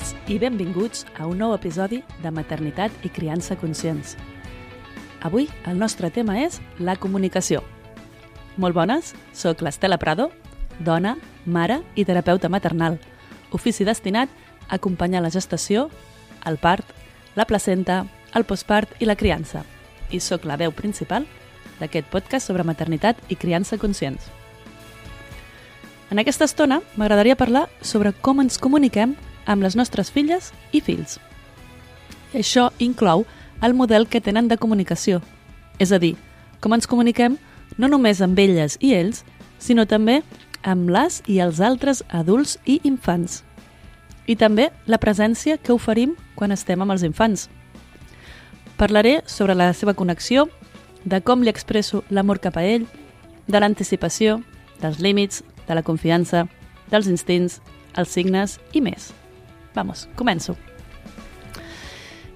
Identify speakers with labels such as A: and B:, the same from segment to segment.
A: Benvingudes i benvinguts a un nou episodi de Maternitat i Criança Conscients. Avui el nostre tema és la comunicació. Molt bones, sóc l'Estela Prado, dona, mare i terapeuta maternal, ofici destinat a acompanyar la gestació, el part, la placenta, el postpart i la criança. I sóc la veu principal d'aquest podcast sobre maternitat i criança conscients. En aquesta estona m'agradaria parlar sobre com ens comuniquem amb les nostres filles i fills. I això inclou el model que tenen de comunicació, és a dir, com ens comuniquem no només amb elles i ells, sinó també amb les i els altres adults i infants. I també la presència que oferim quan estem amb els infants. Parlaré sobre la seva connexió, de com li expresso l'amor cap a ell, de l'anticipació, dels límits, de la confiança, dels instints, els signes i més. Vamos, començo.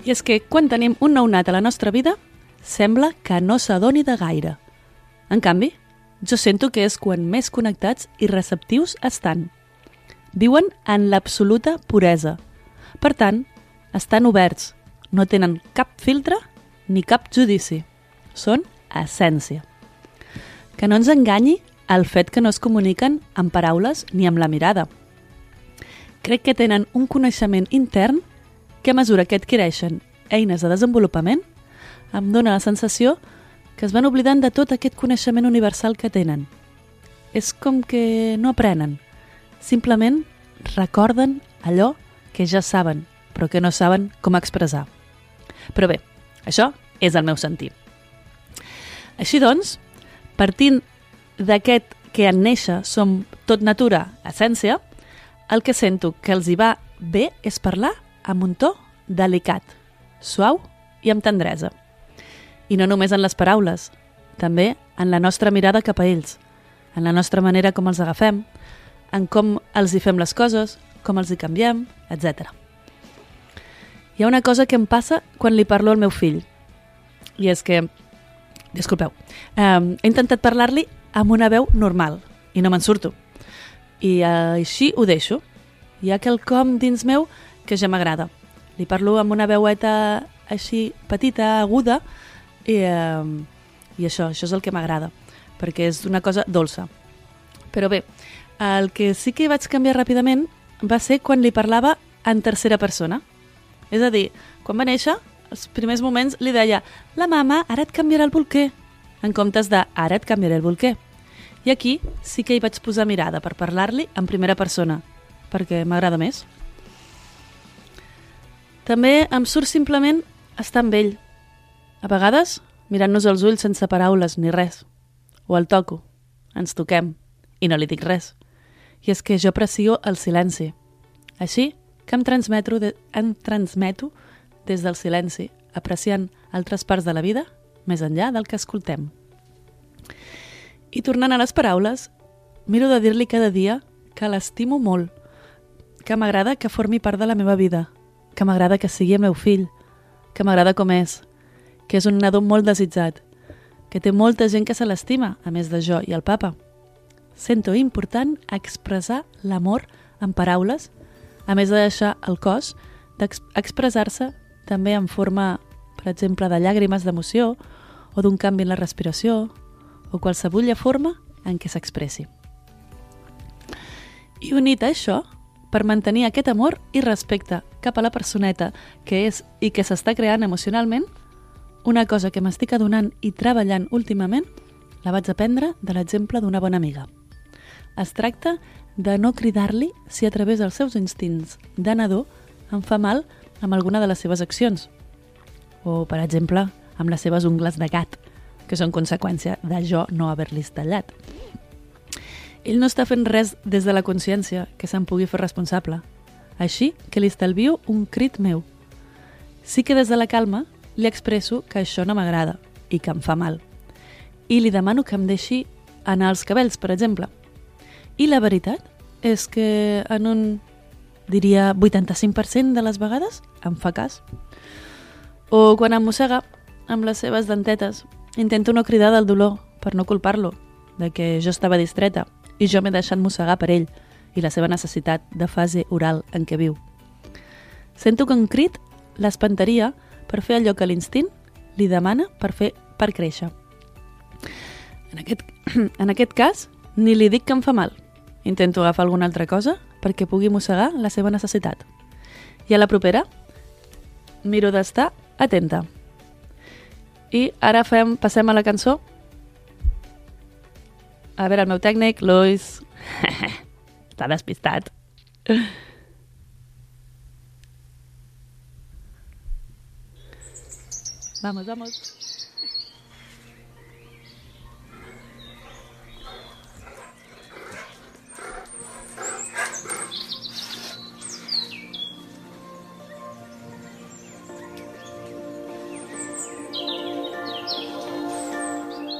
A: I és que quan tenim un nounat a la nostra vida, sembla que no s'adoni de gaire. En canvi, jo sento que és quan més connectats i receptius estan. Viuen en l'absoluta puresa. Per tant, estan oberts, no tenen cap filtre ni cap judici. Són essència. Que no ens enganyi el fet que no es comuniquen amb paraules ni amb la mirada – crec que tenen un coneixement intern que a mesura que adquireixen eines de desenvolupament em dóna la sensació que es van oblidant de tot aquest coneixement universal que tenen. És com que no aprenen, simplement recorden allò que ja saben, però que no saben com expressar. Però bé, això és el meu sentir. Així doncs, partint d'aquest que en néixer som tot natura, essència, el que sento que els hi va bé és parlar amb un to delicat, suau i amb tendresa. I no només en les paraules, també en la nostra mirada cap a ells, en la nostra manera com els agafem, en com els hi fem les coses, com els hi canviem, etc. Hi ha una cosa que em passa quan li parlo al meu fill, i és que, disculpeu, eh, he intentat parlar-li amb una veu normal, i no me'n surto i uh, així ho deixo. Hi ha quelcom dins meu que ja m'agrada. Li parlo amb una veueta així petita, aguda, i, uh, i això, això és el que m'agrada, perquè és una cosa dolça. Però bé, el que sí que vaig canviar ràpidament va ser quan li parlava en tercera persona. És a dir, quan va néixer, els primers moments li deia «La mama, ara et canviarà el bolquer», en comptes de «Ara et canviaré el bolquer». I aquí sí que hi vaig posar mirada per parlar-li en primera persona, perquè m'agrada més. També em surt simplement estar amb ell. A vegades, mirant-nos els ulls sense paraules ni res. O el toco, ens toquem, i no li dic res. I és que jo aprecio el silenci. Així que em transmeto, de, em transmeto des del silenci, apreciant altres parts de la vida més enllà del que escoltem. I tornant a les paraules, miro de dir-li cada dia que l'estimo molt, que m'agrada que formi part de la meva vida, que m'agrada que sigui el meu fill, que m'agrada com és, que és un nadó molt desitjat, que té molta gent que se l'estima, a més de jo i el papa. Sento important expressar l'amor en paraules, a més de deixar el cos d'expressar-se també en forma, per exemple, de llàgrimes d'emoció o d'un canvi en la respiració o qualsevol forma en què s'expressi. I unit a això, per mantenir aquest amor i respecte cap a la personeta que és i que s'està creant emocionalment, una cosa que m'estic adonant i treballant últimament la vaig aprendre de l'exemple d'una bona amiga. Es tracta de no cridar-li si a través dels seus instints de nadó em fa mal amb alguna de les seves accions. O, per exemple, amb les seves ungles de gat, que són conseqüència de jo no haver-li tallat. ell no està fent res des de la consciència que se'n pugui fer responsable. Així que li estalvio un crit meu. Sí que des de la calma li expresso que això no m'agrada i que em fa mal. I li demano que em deixi anar els cabells, per exemple. I la veritat és que en un, diria, 85% de les vegades em fa cas. O quan em mossega amb les seves dentetes, intento no cridar del dolor per no culpar-lo, de que jo estava distreta i jo m'he deixat mossegar per ell i la seva necessitat de fase oral en què viu. Sento que un crit l'espantaria per fer allò que l'instint li demana per fer per créixer. En aquest, en aquest cas, ni li dic que em fa mal. Intento agafar alguna altra cosa perquè pugui mossegar la seva necessitat. I a la propera, miro d'estar atenta. I ara fem, passem a la cançó a veure, el meu tècnic, Luis, està despistat. Vamos, vamos.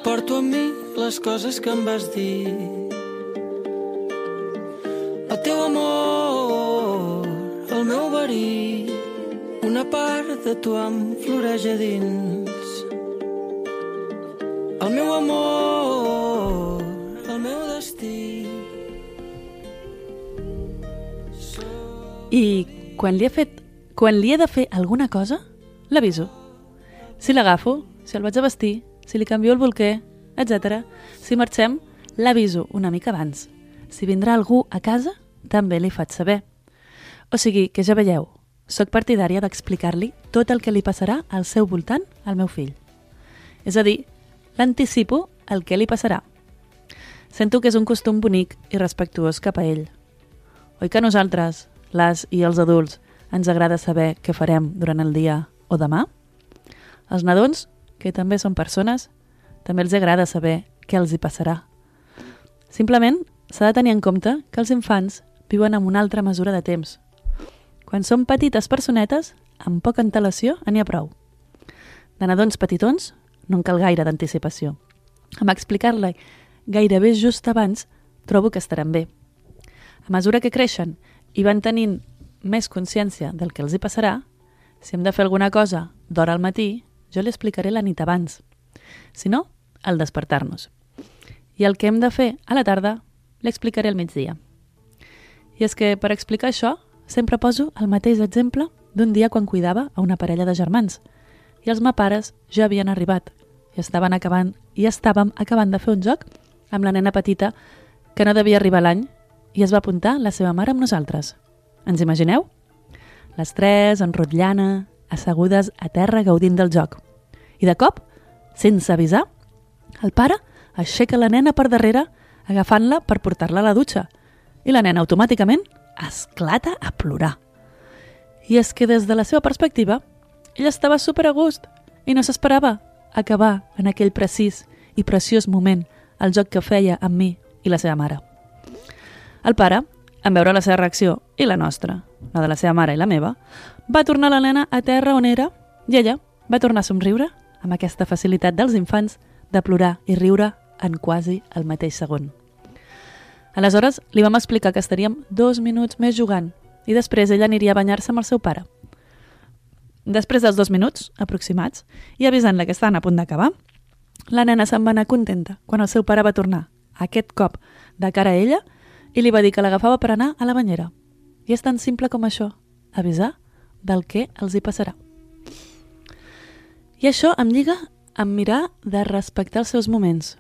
B: Porto amb mi les coses que em vas dir. El teu amor, el meu verí, una part de tu em floreix a dins. El meu amor, el meu destí.
A: I quan li he fet... Quan li he de fer alguna cosa, l'aviso. Si l'agafo, si el vaig a vestir, si li canvio el bolquer, etc. Si marxem, l'aviso una mica abans. Si vindrà algú a casa, també li faig saber. O sigui, que ja veieu, sóc partidària d'explicar-li tot el que li passarà al seu voltant al meu fill. És a dir, l'anticipo el que li passarà. Sento que és un costum bonic i respectuós cap a ell. Oi que nosaltres, les i els adults, ens agrada saber què farem durant el dia o demà? Els nadons, que també són persones, també els agrada saber què els hi passarà. Simplement s'ha de tenir en compte que els infants viuen amb una altra mesura de temps. Quan són petites personetes, amb poca antelació n'hi ha prou. De nadons petitons no en cal gaire d'anticipació. Amb explicar-la gairebé just abans trobo que estaran bé. A mesura que creixen i van tenint més consciència del que els hi passarà, si hem de fer alguna cosa d'hora al matí, jo li explicaré la nit abans. Si no, al despertar-nos. I el que hem de fer a la tarda l'explicaré al migdia. I és que per explicar això sempre poso el mateix exemple d'un dia quan cuidava a una parella de germans i els meus pares ja havien arribat i estaven acabant i estàvem acabant de fer un joc amb la nena petita que no devia arribar l'any i es va apuntar la seva mare amb nosaltres. Ens imagineu? Les tres, en rotllana, assegudes a terra gaudint del joc. I de cop, sense avisar, el pare aixeca la nena per darrere agafant-la per portar-la a la dutxa i la nena automàticament esclata a plorar. I és que des de la seva perspectiva, ella estava super a gust i no s'esperava acabar en aquell precís i preciós moment el joc que feia amb mi i la seva mare. El pare, en veure la seva reacció i la nostra, la de la seva mare i la meva, va tornar la nena a terra on era i ella va tornar a somriure amb aquesta facilitat dels infants de plorar i riure en quasi el mateix segon. Aleshores, li vam explicar que estaríem dos minuts més jugant i després ella aniria a banyar-se amb el seu pare. Després dels dos minuts, aproximats, i avisant-la que estaven a punt d'acabar, la nena se'n va anar contenta quan el seu pare va tornar, aquest cop, de cara a ella, i li va dir que l'agafava per anar a la banyera. I és tan simple com això, avisar del que els hi passarà. I això em lliga amb mirar de respectar els seus moments.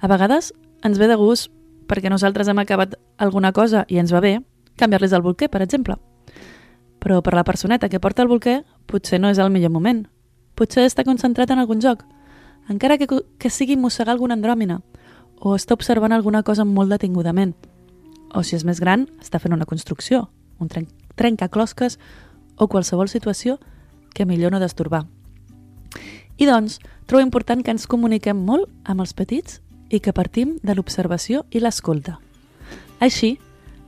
A: A vegades ens ve de gust perquè nosaltres hem acabat alguna cosa i ens va bé canviar-les el bolquer, per exemple. Però per la personeta que porta el bolquer potser no és el millor moment. Potser està concentrat en algun joc, encara que, que sigui mossegar alguna andròmina o està observant alguna cosa molt detingudament. O si és més gran, està fent una construcció, un tren trencaclosques o qualsevol situació que millor no destorbar. I doncs, trobo important que ens comuniquem molt amb els petits i que partim de l'observació i l'escolta. Així,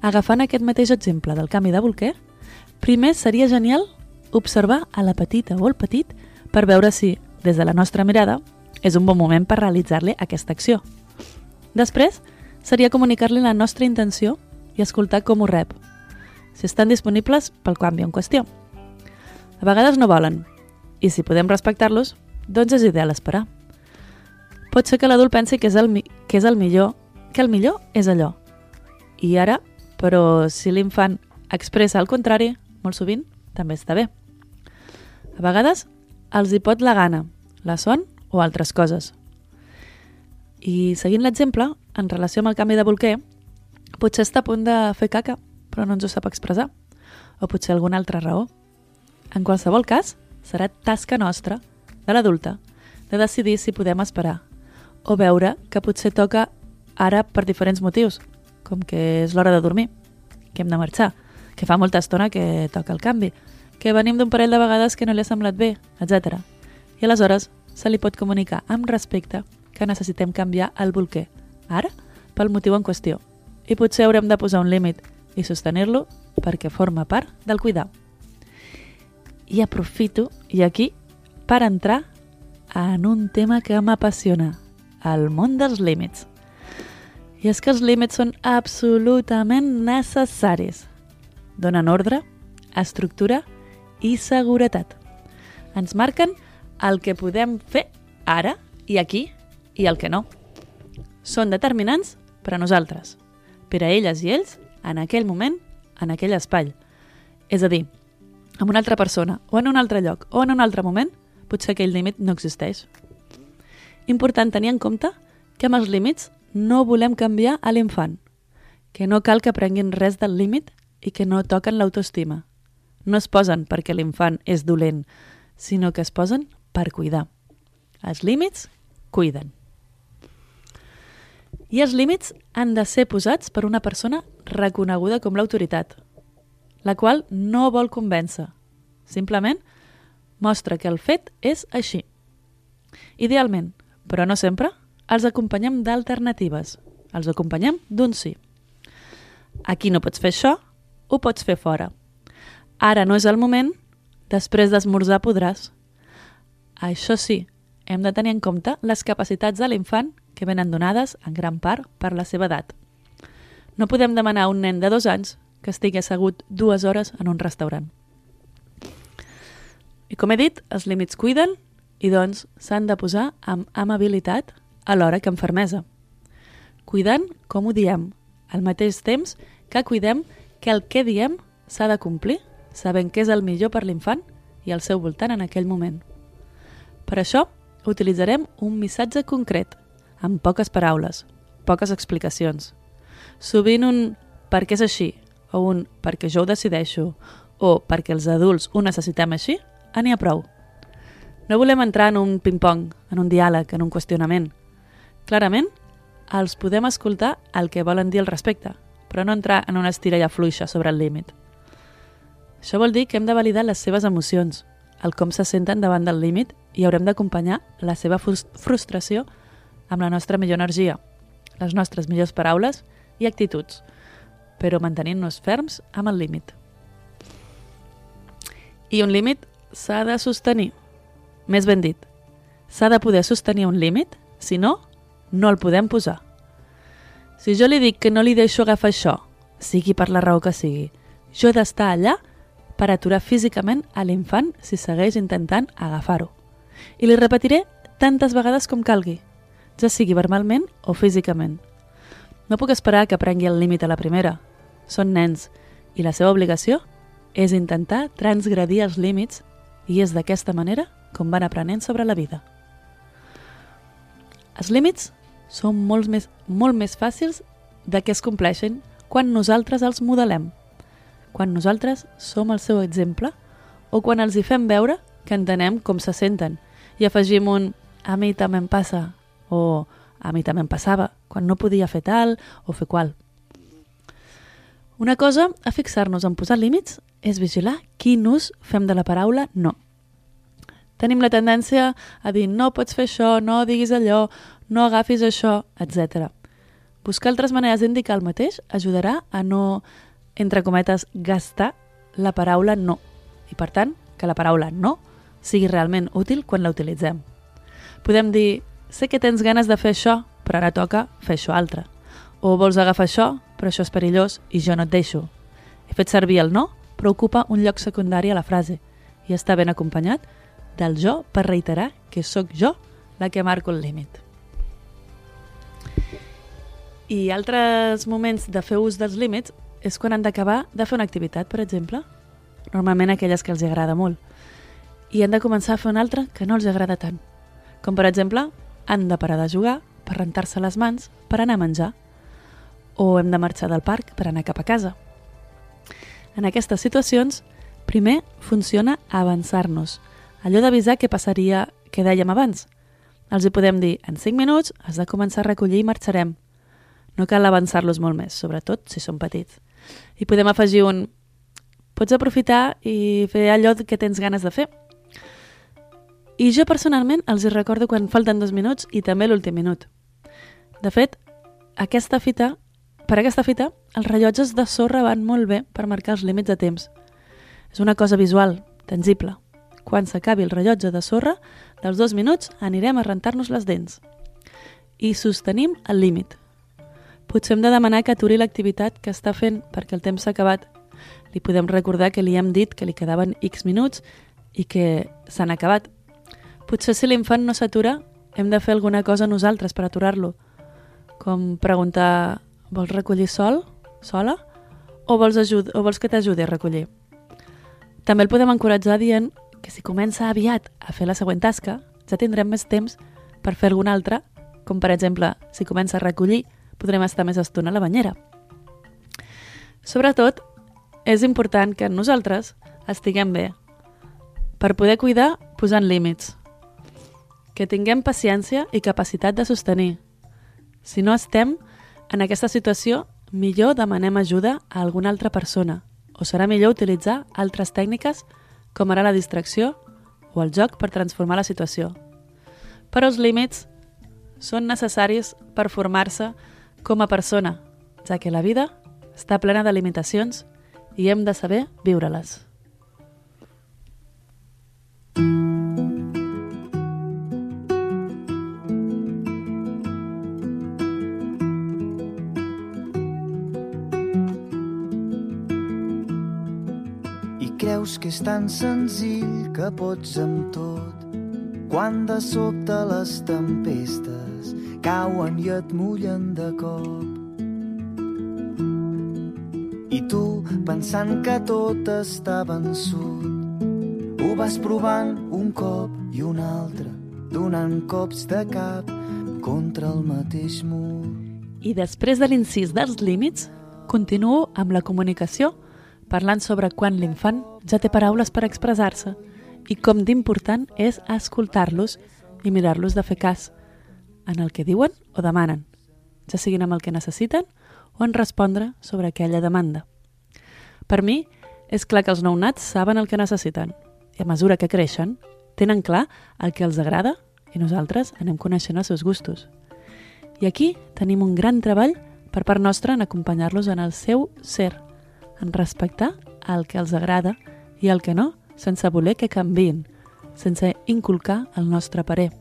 A: agafant aquest mateix exemple del canvi de bolquer, primer seria genial observar a la petita o el petit per veure si, des de la nostra mirada, és un bon moment per realitzar-li aquesta acció. Després, seria comunicar-li la nostra intenció i escoltar com ho rep, si estan disponibles pel canvi en qüestió. A vegades no volen, i si podem respectar-los, doncs és ideal esperar. Pot ser que l'adult pensi que és, el, que és el millor, que el millor és allò. I ara, però si l'infant expressa el contrari, molt sovint, també està bé. A vegades els hi pot la gana, la son o altres coses. I seguint l'exemple, en relació amb el canvi de bolquer, potser està a punt de fer caca, però no ens ho sap expressar. O potser alguna altra raó. En qualsevol cas, serà tasca nostra, de l'adulta, de decidir si podem esperar o veure que potser toca ara per diferents motius, com que és l'hora de dormir, que hem de marxar, que fa molta estona que toca el canvi, que venim d'un parell de vegades que no li ha semblat bé, etc. I aleshores se li pot comunicar amb respecte que necessitem canviar el bolquer, ara, pel motiu en qüestió. I potser haurem de posar un límit i sostenir-lo perquè forma part del cuidar. I aprofito, i aquí, per entrar en un tema que m'apassiona, el món dels límits. I és que els límits són absolutament necessaris. Donen ordre, estructura i seguretat. Ens marquen el que podem fer ara i aquí i el que no. Són determinants per a nosaltres, per a elles i ells, en aquell moment, en aquell espai. És a dir, amb una altra persona, o en un altre lloc, o en un altre moment, potser aquell límit no existeix. Important tenir en compte que amb els límits no volem canviar a l'infant, que no cal que aprenguin res del límit i que no toquen l'autoestima. No es posen perquè l'infant és dolent, sinó que es posen per cuidar. Els límits cuiden. I els límits han de ser posats per una persona reconeguda com l'autoritat, la qual no vol convèncer. Simplement mostra que el fet és així. Idealment, però no sempre, els acompanyem d'alternatives. Els acompanyem d'un sí. Aquí no pots fer això, ho pots fer fora. Ara no és el moment, després d'esmorzar podràs. Això sí, hem de tenir en compte les capacitats de l'infant que venen donades, en gran part, per la seva edat. No podem demanar a un nen de dos anys que estigui assegut dues hores en un restaurant. I com he dit, els límits cuiden i doncs s'han de posar amb amabilitat alhora que amb fermesa. Cuidant com ho diem, al mateix temps que cuidem que el que diem s'ha de complir, sabent que és el millor per l'infant i al seu voltant en aquell moment. Per això, utilitzarem un missatge concret, amb poques paraules, poques explicacions. Sovint un perquè és així, o un perquè jo ho decideixo, o perquè els adults ho necessitem així, n'hi ha prou. No volem entrar en un ping-pong, en un diàleg, en un qüestionament. Clarament, els podem escoltar el que volen dir al respecte, però no entrar en una estira ja fluixa sobre el límit. Això vol dir que hem de validar les seves emocions, el com se senten davant del límit i haurem d'acompanyar la seva frustració amb la nostra millor energia, les nostres millors paraules i actituds, però mantenint-nos ferms amb el límit. I un límit s'ha de sostenir, més ben dit, s'ha de poder sostenir un límit, si no, no el podem posar. Si jo li dic que no li deixo agafar això, sigui per la raó que sigui, jo he d'estar allà per aturar físicament a l'infant si segueix intentant agafar-ho. I li repetiré tantes vegades com calgui, ja sigui verbalment o físicament. No puc esperar que prengui el límit a la primera. Són nens i la seva obligació és intentar transgredir els límits i és d'aquesta manera com van aprenent sobre la vida. Els límits són molt més, molt més fàcils de que es compleixin quan nosaltres els modelem, quan nosaltres som el seu exemple o quan els hi fem veure que entenem com se senten i afegim un a mi també em passa o a mi també em passava quan no podia fer tal o fer qual. Una cosa a fixar-nos en posar límits és vigilar quin ús fem de la paraula no tenim la tendència a dir no pots fer això, no diguis allò, no agafis això, etc. Buscar altres maneres d'indicar el mateix ajudarà a no, entre cometes, gastar la paraula no. I, per tant, que la paraula no sigui realment útil quan la utilitzem. Podem dir, sé que tens ganes de fer això, però ara toca fer això altre. O vols agafar això, però això és perillós i jo no et deixo. He fet servir el no, però ocupa un lloc secundari a la frase i està ben acompanyat del jo per reiterar que sóc jo la que marco el límit. I altres moments de fer ús dels límits és quan han d'acabar de fer una activitat, per exemple. Normalment aquelles que els agrada molt. I han de començar a fer una altra que no els agrada tant. Com per exemple, han de parar de jugar per rentar-se les mans per anar a menjar. O hem de marxar del parc per anar cap a casa. En aquestes situacions, primer funciona avançar-nos. Allò d'avisar què passaria, que dèiem abans. Els hi podem dir, en 5 minuts has de començar a recollir i marxarem. No cal avançar-los molt més, sobretot si són petits. I podem afegir un... Pots aprofitar i fer allò que tens ganes de fer. I jo personalment els hi recordo quan falten dos minuts i també l'últim minut. De fet, aquesta fita, per aquesta fita, els rellotges de sorra van molt bé per marcar els límits de temps. És una cosa visual, tangible. Quan s'acabi el rellotge de sorra, dels dos minuts anirem a rentar-nos les dents. I sostenim el límit, Potser hem de demanar que aturi l'activitat que està fent perquè el temps s'ha acabat. Li podem recordar que li hem dit que li quedaven X minuts i que s'han acabat. Potser si l'infant no s'atura, hem de fer alguna cosa nosaltres per aturar-lo. Com preguntar, vols recollir sol? Sola? O vols, ajud o vols que t'ajudi a recollir? També el podem encoratjar dient que si comença aviat a fer la següent tasca, ja tindrem més temps per fer alguna altra, com per exemple, si comença a recollir, podrem estar més estona a la banyera. Sobretot, és important que nosaltres estiguem bé, per poder cuidar posant límits, que tinguem paciència i capacitat de sostenir. Si no estem en aquesta situació, millor demanem ajuda a alguna altra persona o serà millor utilitzar altres tècniques com ara la distracció o el joc per transformar la situació. Però els límits són necessaris per formar-se com a persona, ja que la vida està plena de limitacions i hem de saber viure-les.
C: I creus que és tan senzill que pots amb tot quan de sobte les tempestes cauen i et mullen de cop. I tu, pensant que tot està vençut, ho vas provant un cop i un altre, donant cops de cap contra el mateix mur.
A: I després de l'incís dels límits, continuo amb la comunicació, parlant sobre quan l'infant ja té paraules per expressar-se i com d'important és escoltar-los i mirar-los de fer cas en el que diuen o demanen, ja siguin amb el que necessiten o en respondre sobre aquella demanda. Per mi, és clar que els nounats saben el que necessiten i a mesura que creixen, tenen clar el que els agrada i nosaltres anem coneixent els seus gustos. I aquí tenim un gran treball per part nostra en acompanyar-los en el seu ser, en respectar el que els agrada i el que no, sense voler que canvin, sense inculcar el nostre parer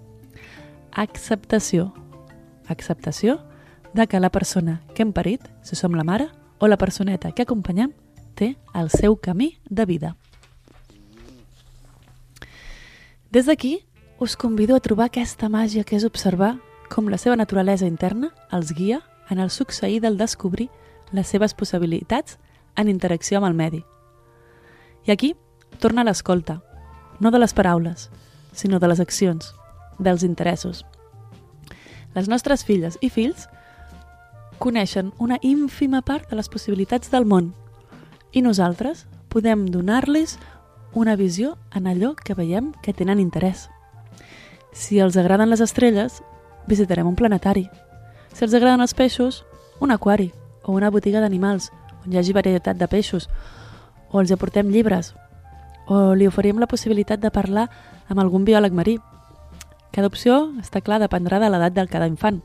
A: acceptació. Acceptació de que la persona que hem parit, si som la mare, o la personeta que acompanyem, té el seu camí de vida. Des d'aquí, us convido a trobar aquesta màgia que és observar com la seva naturalesa interna els guia en el succeir del descobrir les seves possibilitats en interacció amb el medi. I aquí torna l'escolta, no de les paraules, sinó de les accions, dels interessos. Les nostres filles i fills coneixen una ínfima part de les possibilitats del món i nosaltres podem donar-los una visió en allò que veiem que tenen interès. Si els agraden les estrelles, visitarem un planetari. Si els agraden els peixos, un aquari o una botiga d'animals hagi varietat de peixos, o els aportem llibres, o li oferim la possibilitat de parlar amb algun biòleg marí Cada opció, està clar, dependrà de l'edat del cada infant.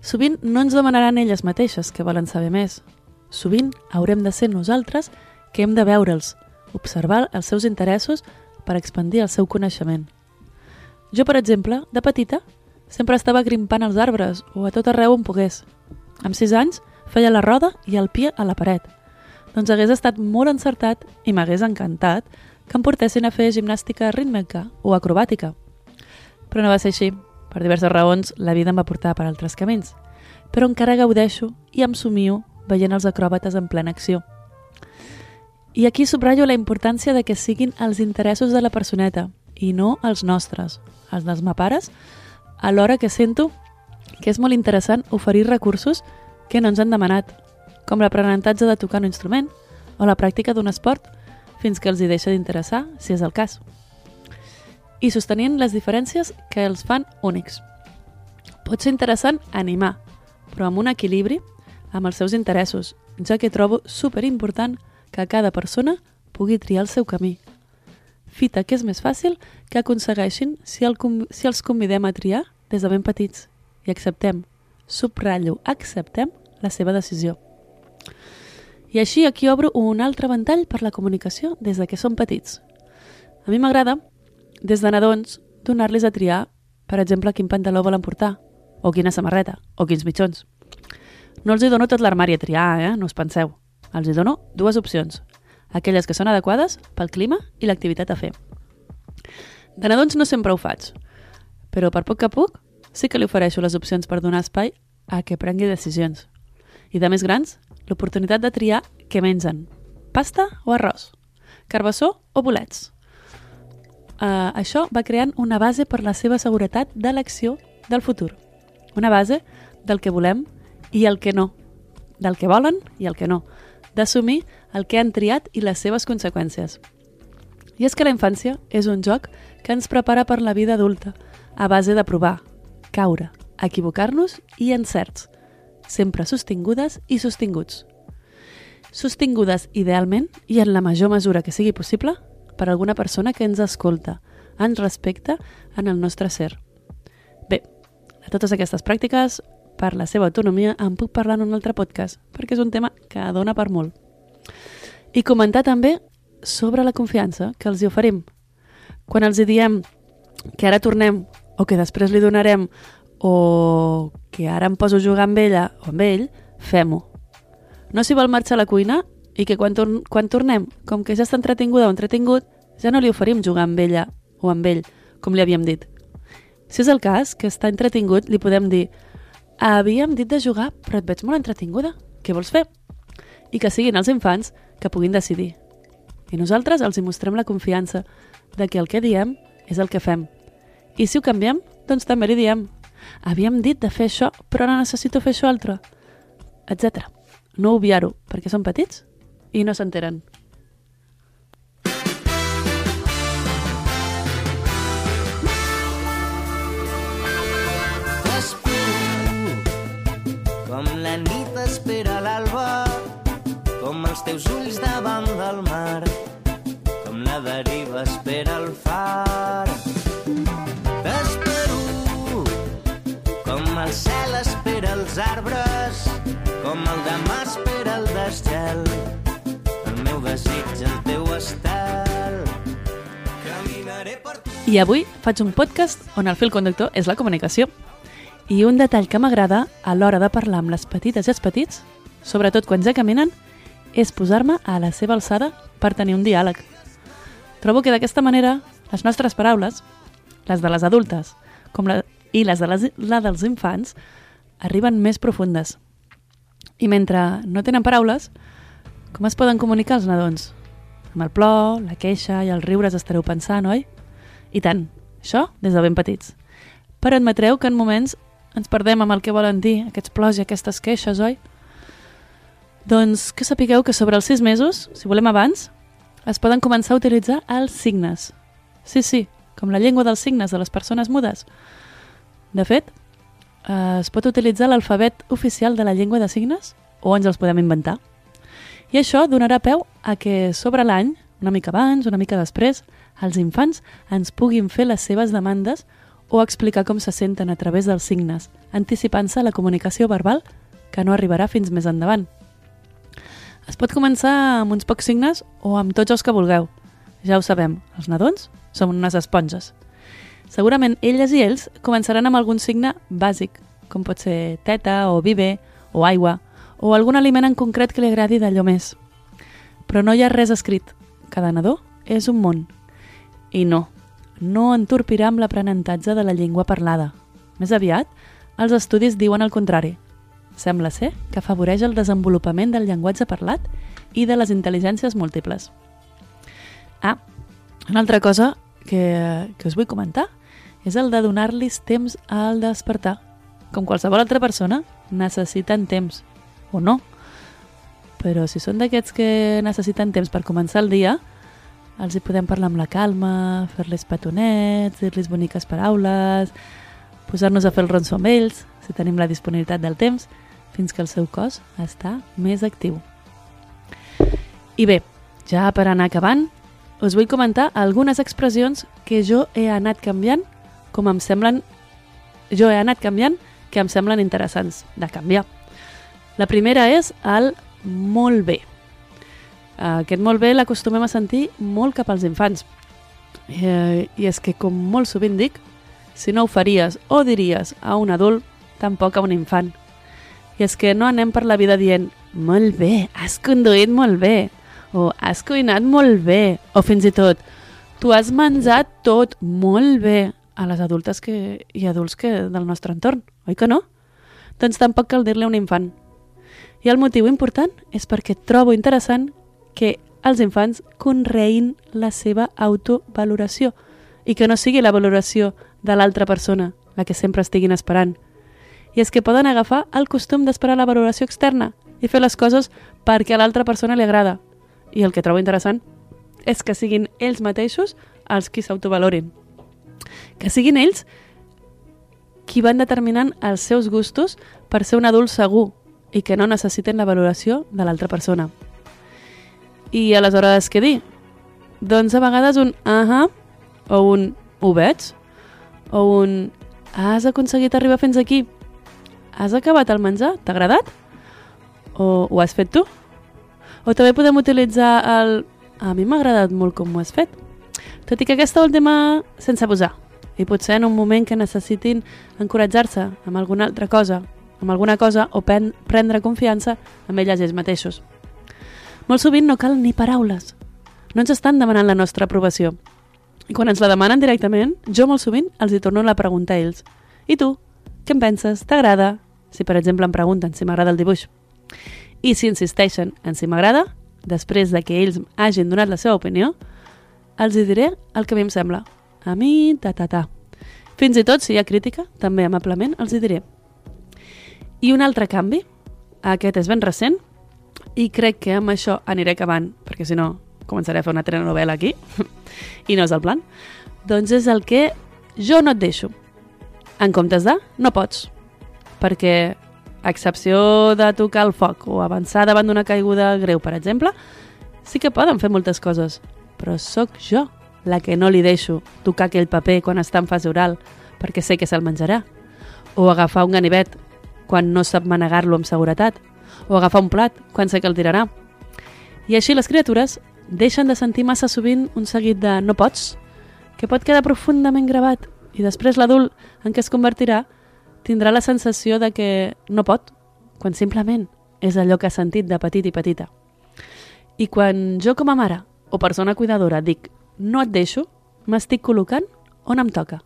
A: Sovint no ens demanaran elles mateixes que volen saber més. Sovint haurem de ser nosaltres que hem de veure'ls, observar els seus interessos per expandir el seu coneixement. Jo, per exemple, de petita, sempre estava grimpant els arbres o a tot arreu on pogués. Amb sis anys feia la roda i el pie a la paret. Doncs hagués estat molt encertat i m'hagués encantat que em portessin a fer gimnàstica rítmica o acrobàtica. Però no va ser així. Per diverses raons, la vida em va portar per altres camins. Però encara gaudeixo i em somio veient els acròbates en plena acció. I aquí subratllo la importància de que siguin els interessos de la personeta i no els nostres, els dels mapares, alhora que sento que és molt interessant oferir recursos que no ens han demanat, com l'aprenentatge de tocar un instrument o la pràctica d'un esport, fins que els hi deixa d'interessar, si és el cas i sostenint les diferències que els fan únics. Pot ser interessant animar, però amb un equilibri amb els seus interessos, ja que trobo super important que cada persona pugui triar el seu camí. Fita que és més fàcil que aconsegueixin si, el, si els convidem a triar des de ben petits i acceptem, subratllo, acceptem la seva decisió. I així aquí obro un altre ventall per la comunicació des de que són petits. A mi m'agrada des de nadons, donar-los a triar, per exemple, quin pantaló volen portar, o quina samarreta, o quins mitjons. No els hi dono tot l'armari a triar, eh? no us penseu. Els hi dono dues opcions, aquelles que són adequades pel clima i l'activitat a fer. De nadons no sempre ho faig, però per poc a poc sí que li ofereixo les opcions per donar espai a que prengui decisions. I de més grans, l'oportunitat de triar què mengen, pasta o arròs, carbassó o bolets, eh, això va creant una base per la seva seguretat de l'acció del futur. Una base del que volem i el que no, del que volen i el que no, d'assumir el que han triat i les seves conseqüències. I és que la infància és un joc que ens prepara per la vida adulta, a base de provar, caure, equivocar-nos i encerts, sempre sostingudes i sostinguts. Sostingudes idealment i en la major mesura que sigui possible per alguna persona que ens escolta, ens respecta en el nostre ser. Bé, de totes aquestes pràctiques, per la seva autonomia, en puc parlar en un altre podcast, perquè és un tema que dona per molt. I comentar també sobre la confiança que els hi oferim. Quan els hi diem que ara tornem o que després li donarem o que ara em poso a jugar amb ella o amb ell, fem-ho. No s'hi vol marxar a la cuina i que quan, tor quan tornem, com que ja està entretinguda o entretingut, ja no li oferim jugar amb ella o amb ell, com li havíem dit. Si és el cas, que està entretingut, li podem dir havíem dit de jugar, però et veig molt entretinguda. Què vols fer? I que siguin els infants que puguin decidir. I nosaltres els hi mostrem la confiança de que el que diem és el que fem. I si ho canviem, doncs també li diem havíem dit de fer això, però ara necessito fer això altre, etc. No obviar-ho, perquè són petits i no s'enteren.
D: com la nit espera l'alba, com els teus ulls davant del mar, com la deriva espera el far. Els arbres, com el demà espera el desgel, meu desig, el teu estel. Caminaré per tu.
A: I avui faig un podcast on el fil conductor és la comunicació. I un detall que m'agrada a l'hora de parlar amb les petites i els petits, sobretot quan ja caminen, és posar-me a la seva alçada per tenir un diàleg. Trobo que d'aquesta manera les nostres paraules, les de les adultes com la, i les de les, la dels infants, arriben més profundes. I mentre no tenen paraules, com es poden comunicar els nadons? Amb el plor, la queixa i els riures estareu pensant, oi? I tant, això des de ben petits. Però admetreu que en moments ens perdem amb el que volen dir aquests plors i aquestes queixes, oi? Doncs que sapigueu que sobre els sis mesos, si volem abans, es poden començar a utilitzar els signes. Sí, sí, com la llengua dels signes de les persones mudes. De fet, eh, es pot utilitzar l'alfabet oficial de la llengua de signes o ens els podem inventar. I això donarà peu a que sobre l'any, una mica abans, una mica després, els infants ens puguin fer les seves demandes o explicar com se senten a través dels signes, anticipant-se a la comunicació verbal que no arribarà fins més endavant. Es pot començar amb uns pocs signes o amb tots els que vulgueu. Ja ho sabem, els nadons som unes esponges. Segurament elles i ells començaran amb algun signe bàsic, com pot ser teta o bibe o aigua, o algun aliment en concret que li agradi d'allò més. Però no hi ha res escrit. Cada nadó és un món. I no, no entorpirà amb l'aprenentatge de la llengua parlada. Més aviat, els estudis diuen el contrari. Sembla ser que afavoreix el desenvolupament del llenguatge parlat i de les intel·ligències múltiples. Ah, una altra cosa que, que us vull comentar és el de donar-los temps al despertar. Com qualsevol altra persona, necessiten temps, o no. Però si són d'aquests que necessiten temps per començar el dia, els hi podem parlar amb la calma, fer-les petonets, dir-los boniques paraules, posar-nos a fer el ronso amb ells, si tenim la disponibilitat del temps, fins que el seu cos està més actiu. I bé, ja per anar acabant, us vull comentar algunes expressions que jo he anat canviant com em semblen jo he anat canviant que em semblen interessants de canviar. La primera és el molt bé. Aquest molt bé l'acostumem a sentir molt cap als infants. Eh, I és que, com molt sovint dic, si no ho faries o diries a un adult, tampoc a un infant. I és que no anem per la vida dient molt bé, has conduït molt bé, o has cuinat molt bé, o fins i tot tu has menjat tot molt bé a les adultes que, i adults que del nostre entorn, oi que no? Doncs tampoc cal dir-li a un infant. I el motiu important és perquè trobo interessant que els infants conreïn la seva autovaloració i que no sigui la valoració de l'altra persona la que sempre estiguin esperant. I és que poden agafar el costum d'esperar la valoració externa i fer les coses perquè a l'altra persona li agrada. I el que trobo interessant és que siguin ells mateixos els qui s'autovalorin. Que siguin ells qui van determinant els seus gustos per ser un adult segur i que no necessiten la valoració de l'altra persona. I aleshores què dir? Doncs a vegades un ahà o un ho veig o un has aconseguit arribar fins aquí has acabat el menjar? T'ha agradat? O ho has fet tu? O també podem utilitzar el a mi m'ha agradat molt com ho has fet. Tot i que aquesta última sense posar. I potser en un moment que necessitin encoratjar-se amb alguna altra cosa, amb alguna cosa o prendre confiança amb elles ells mateixos. Molt sovint no cal ni paraules. No ens estan demanant la nostra aprovació. I quan ens la demanen directament, jo molt sovint els hi torno la pregunta a ells. I tu? Què en penses? T'agrada? Si, per exemple, em pregunten si m'agrada el dibuix. I si insisteixen en si m'agrada, després de que ells hagin donat la seva opinió, els hi diré el que a mi em sembla. A mi, ta, ta, ta. Fins i tot, si hi ha crítica, també amablement els hi diré. I un altre canvi, aquest és ben recent, i crec que amb això aniré acabant, perquè si no començaré a fer una telenovela aquí, i no és el plan, doncs és el que jo no et deixo. En comptes de, no pots. Perquè, a excepció de tocar el foc o avançar davant d'una caiguda greu, per exemple, sí que poden fer moltes coses, però sóc jo la que no li deixo tocar aquell paper quan està en fase oral, perquè sé que se'l menjarà. O agafar un ganivet quan no sap manegar-lo amb seguretat. O agafar un plat quan sé que el tirarà. I així les criatures deixen de sentir massa sovint un seguit de no pots, que pot quedar profundament gravat i després l'adult en què es convertirà tindrà la sensació de que no pot, quan simplement és allò que ha sentit de petit i petita. I quan jo com a mare o persona cuidadora dic no et deixo, m'estic col·locant on em toca.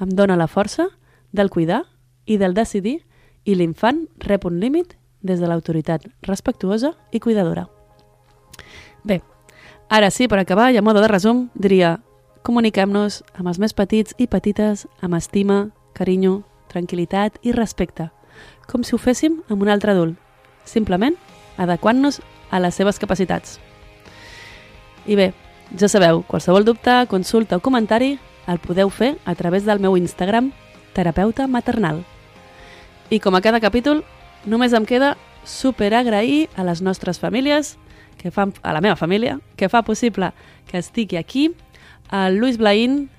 A: Em dóna la força del cuidar i del decidir i l'infant rep un límit des de l'autoritat respectuosa i cuidadora. Bé, ara sí, per acabar i a moda de resum, diria comuniquem-nos amb els més petits i petites amb estima, carinyo, tranquil·litat i respecte, com si ho féssim amb un altre adult, simplement adequant-nos a les seves capacitats. I bé, ja sabeu, qualsevol dubte, consulta o comentari el podeu fer a través del meu Instagram, terapeuta maternal. I com a cada capítol, només em queda super agrair a les nostres famílies que fan, a la meva família, que fa possible que estigui aquí, al Lluís Blaín,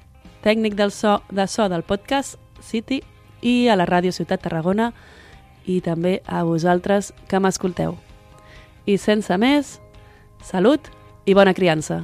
A: tècnic del so, de so del podcast City i a la Ràdio Ciutat Tarragona i també a vosaltres que m'escolteu. I sense més, salut i bona criança.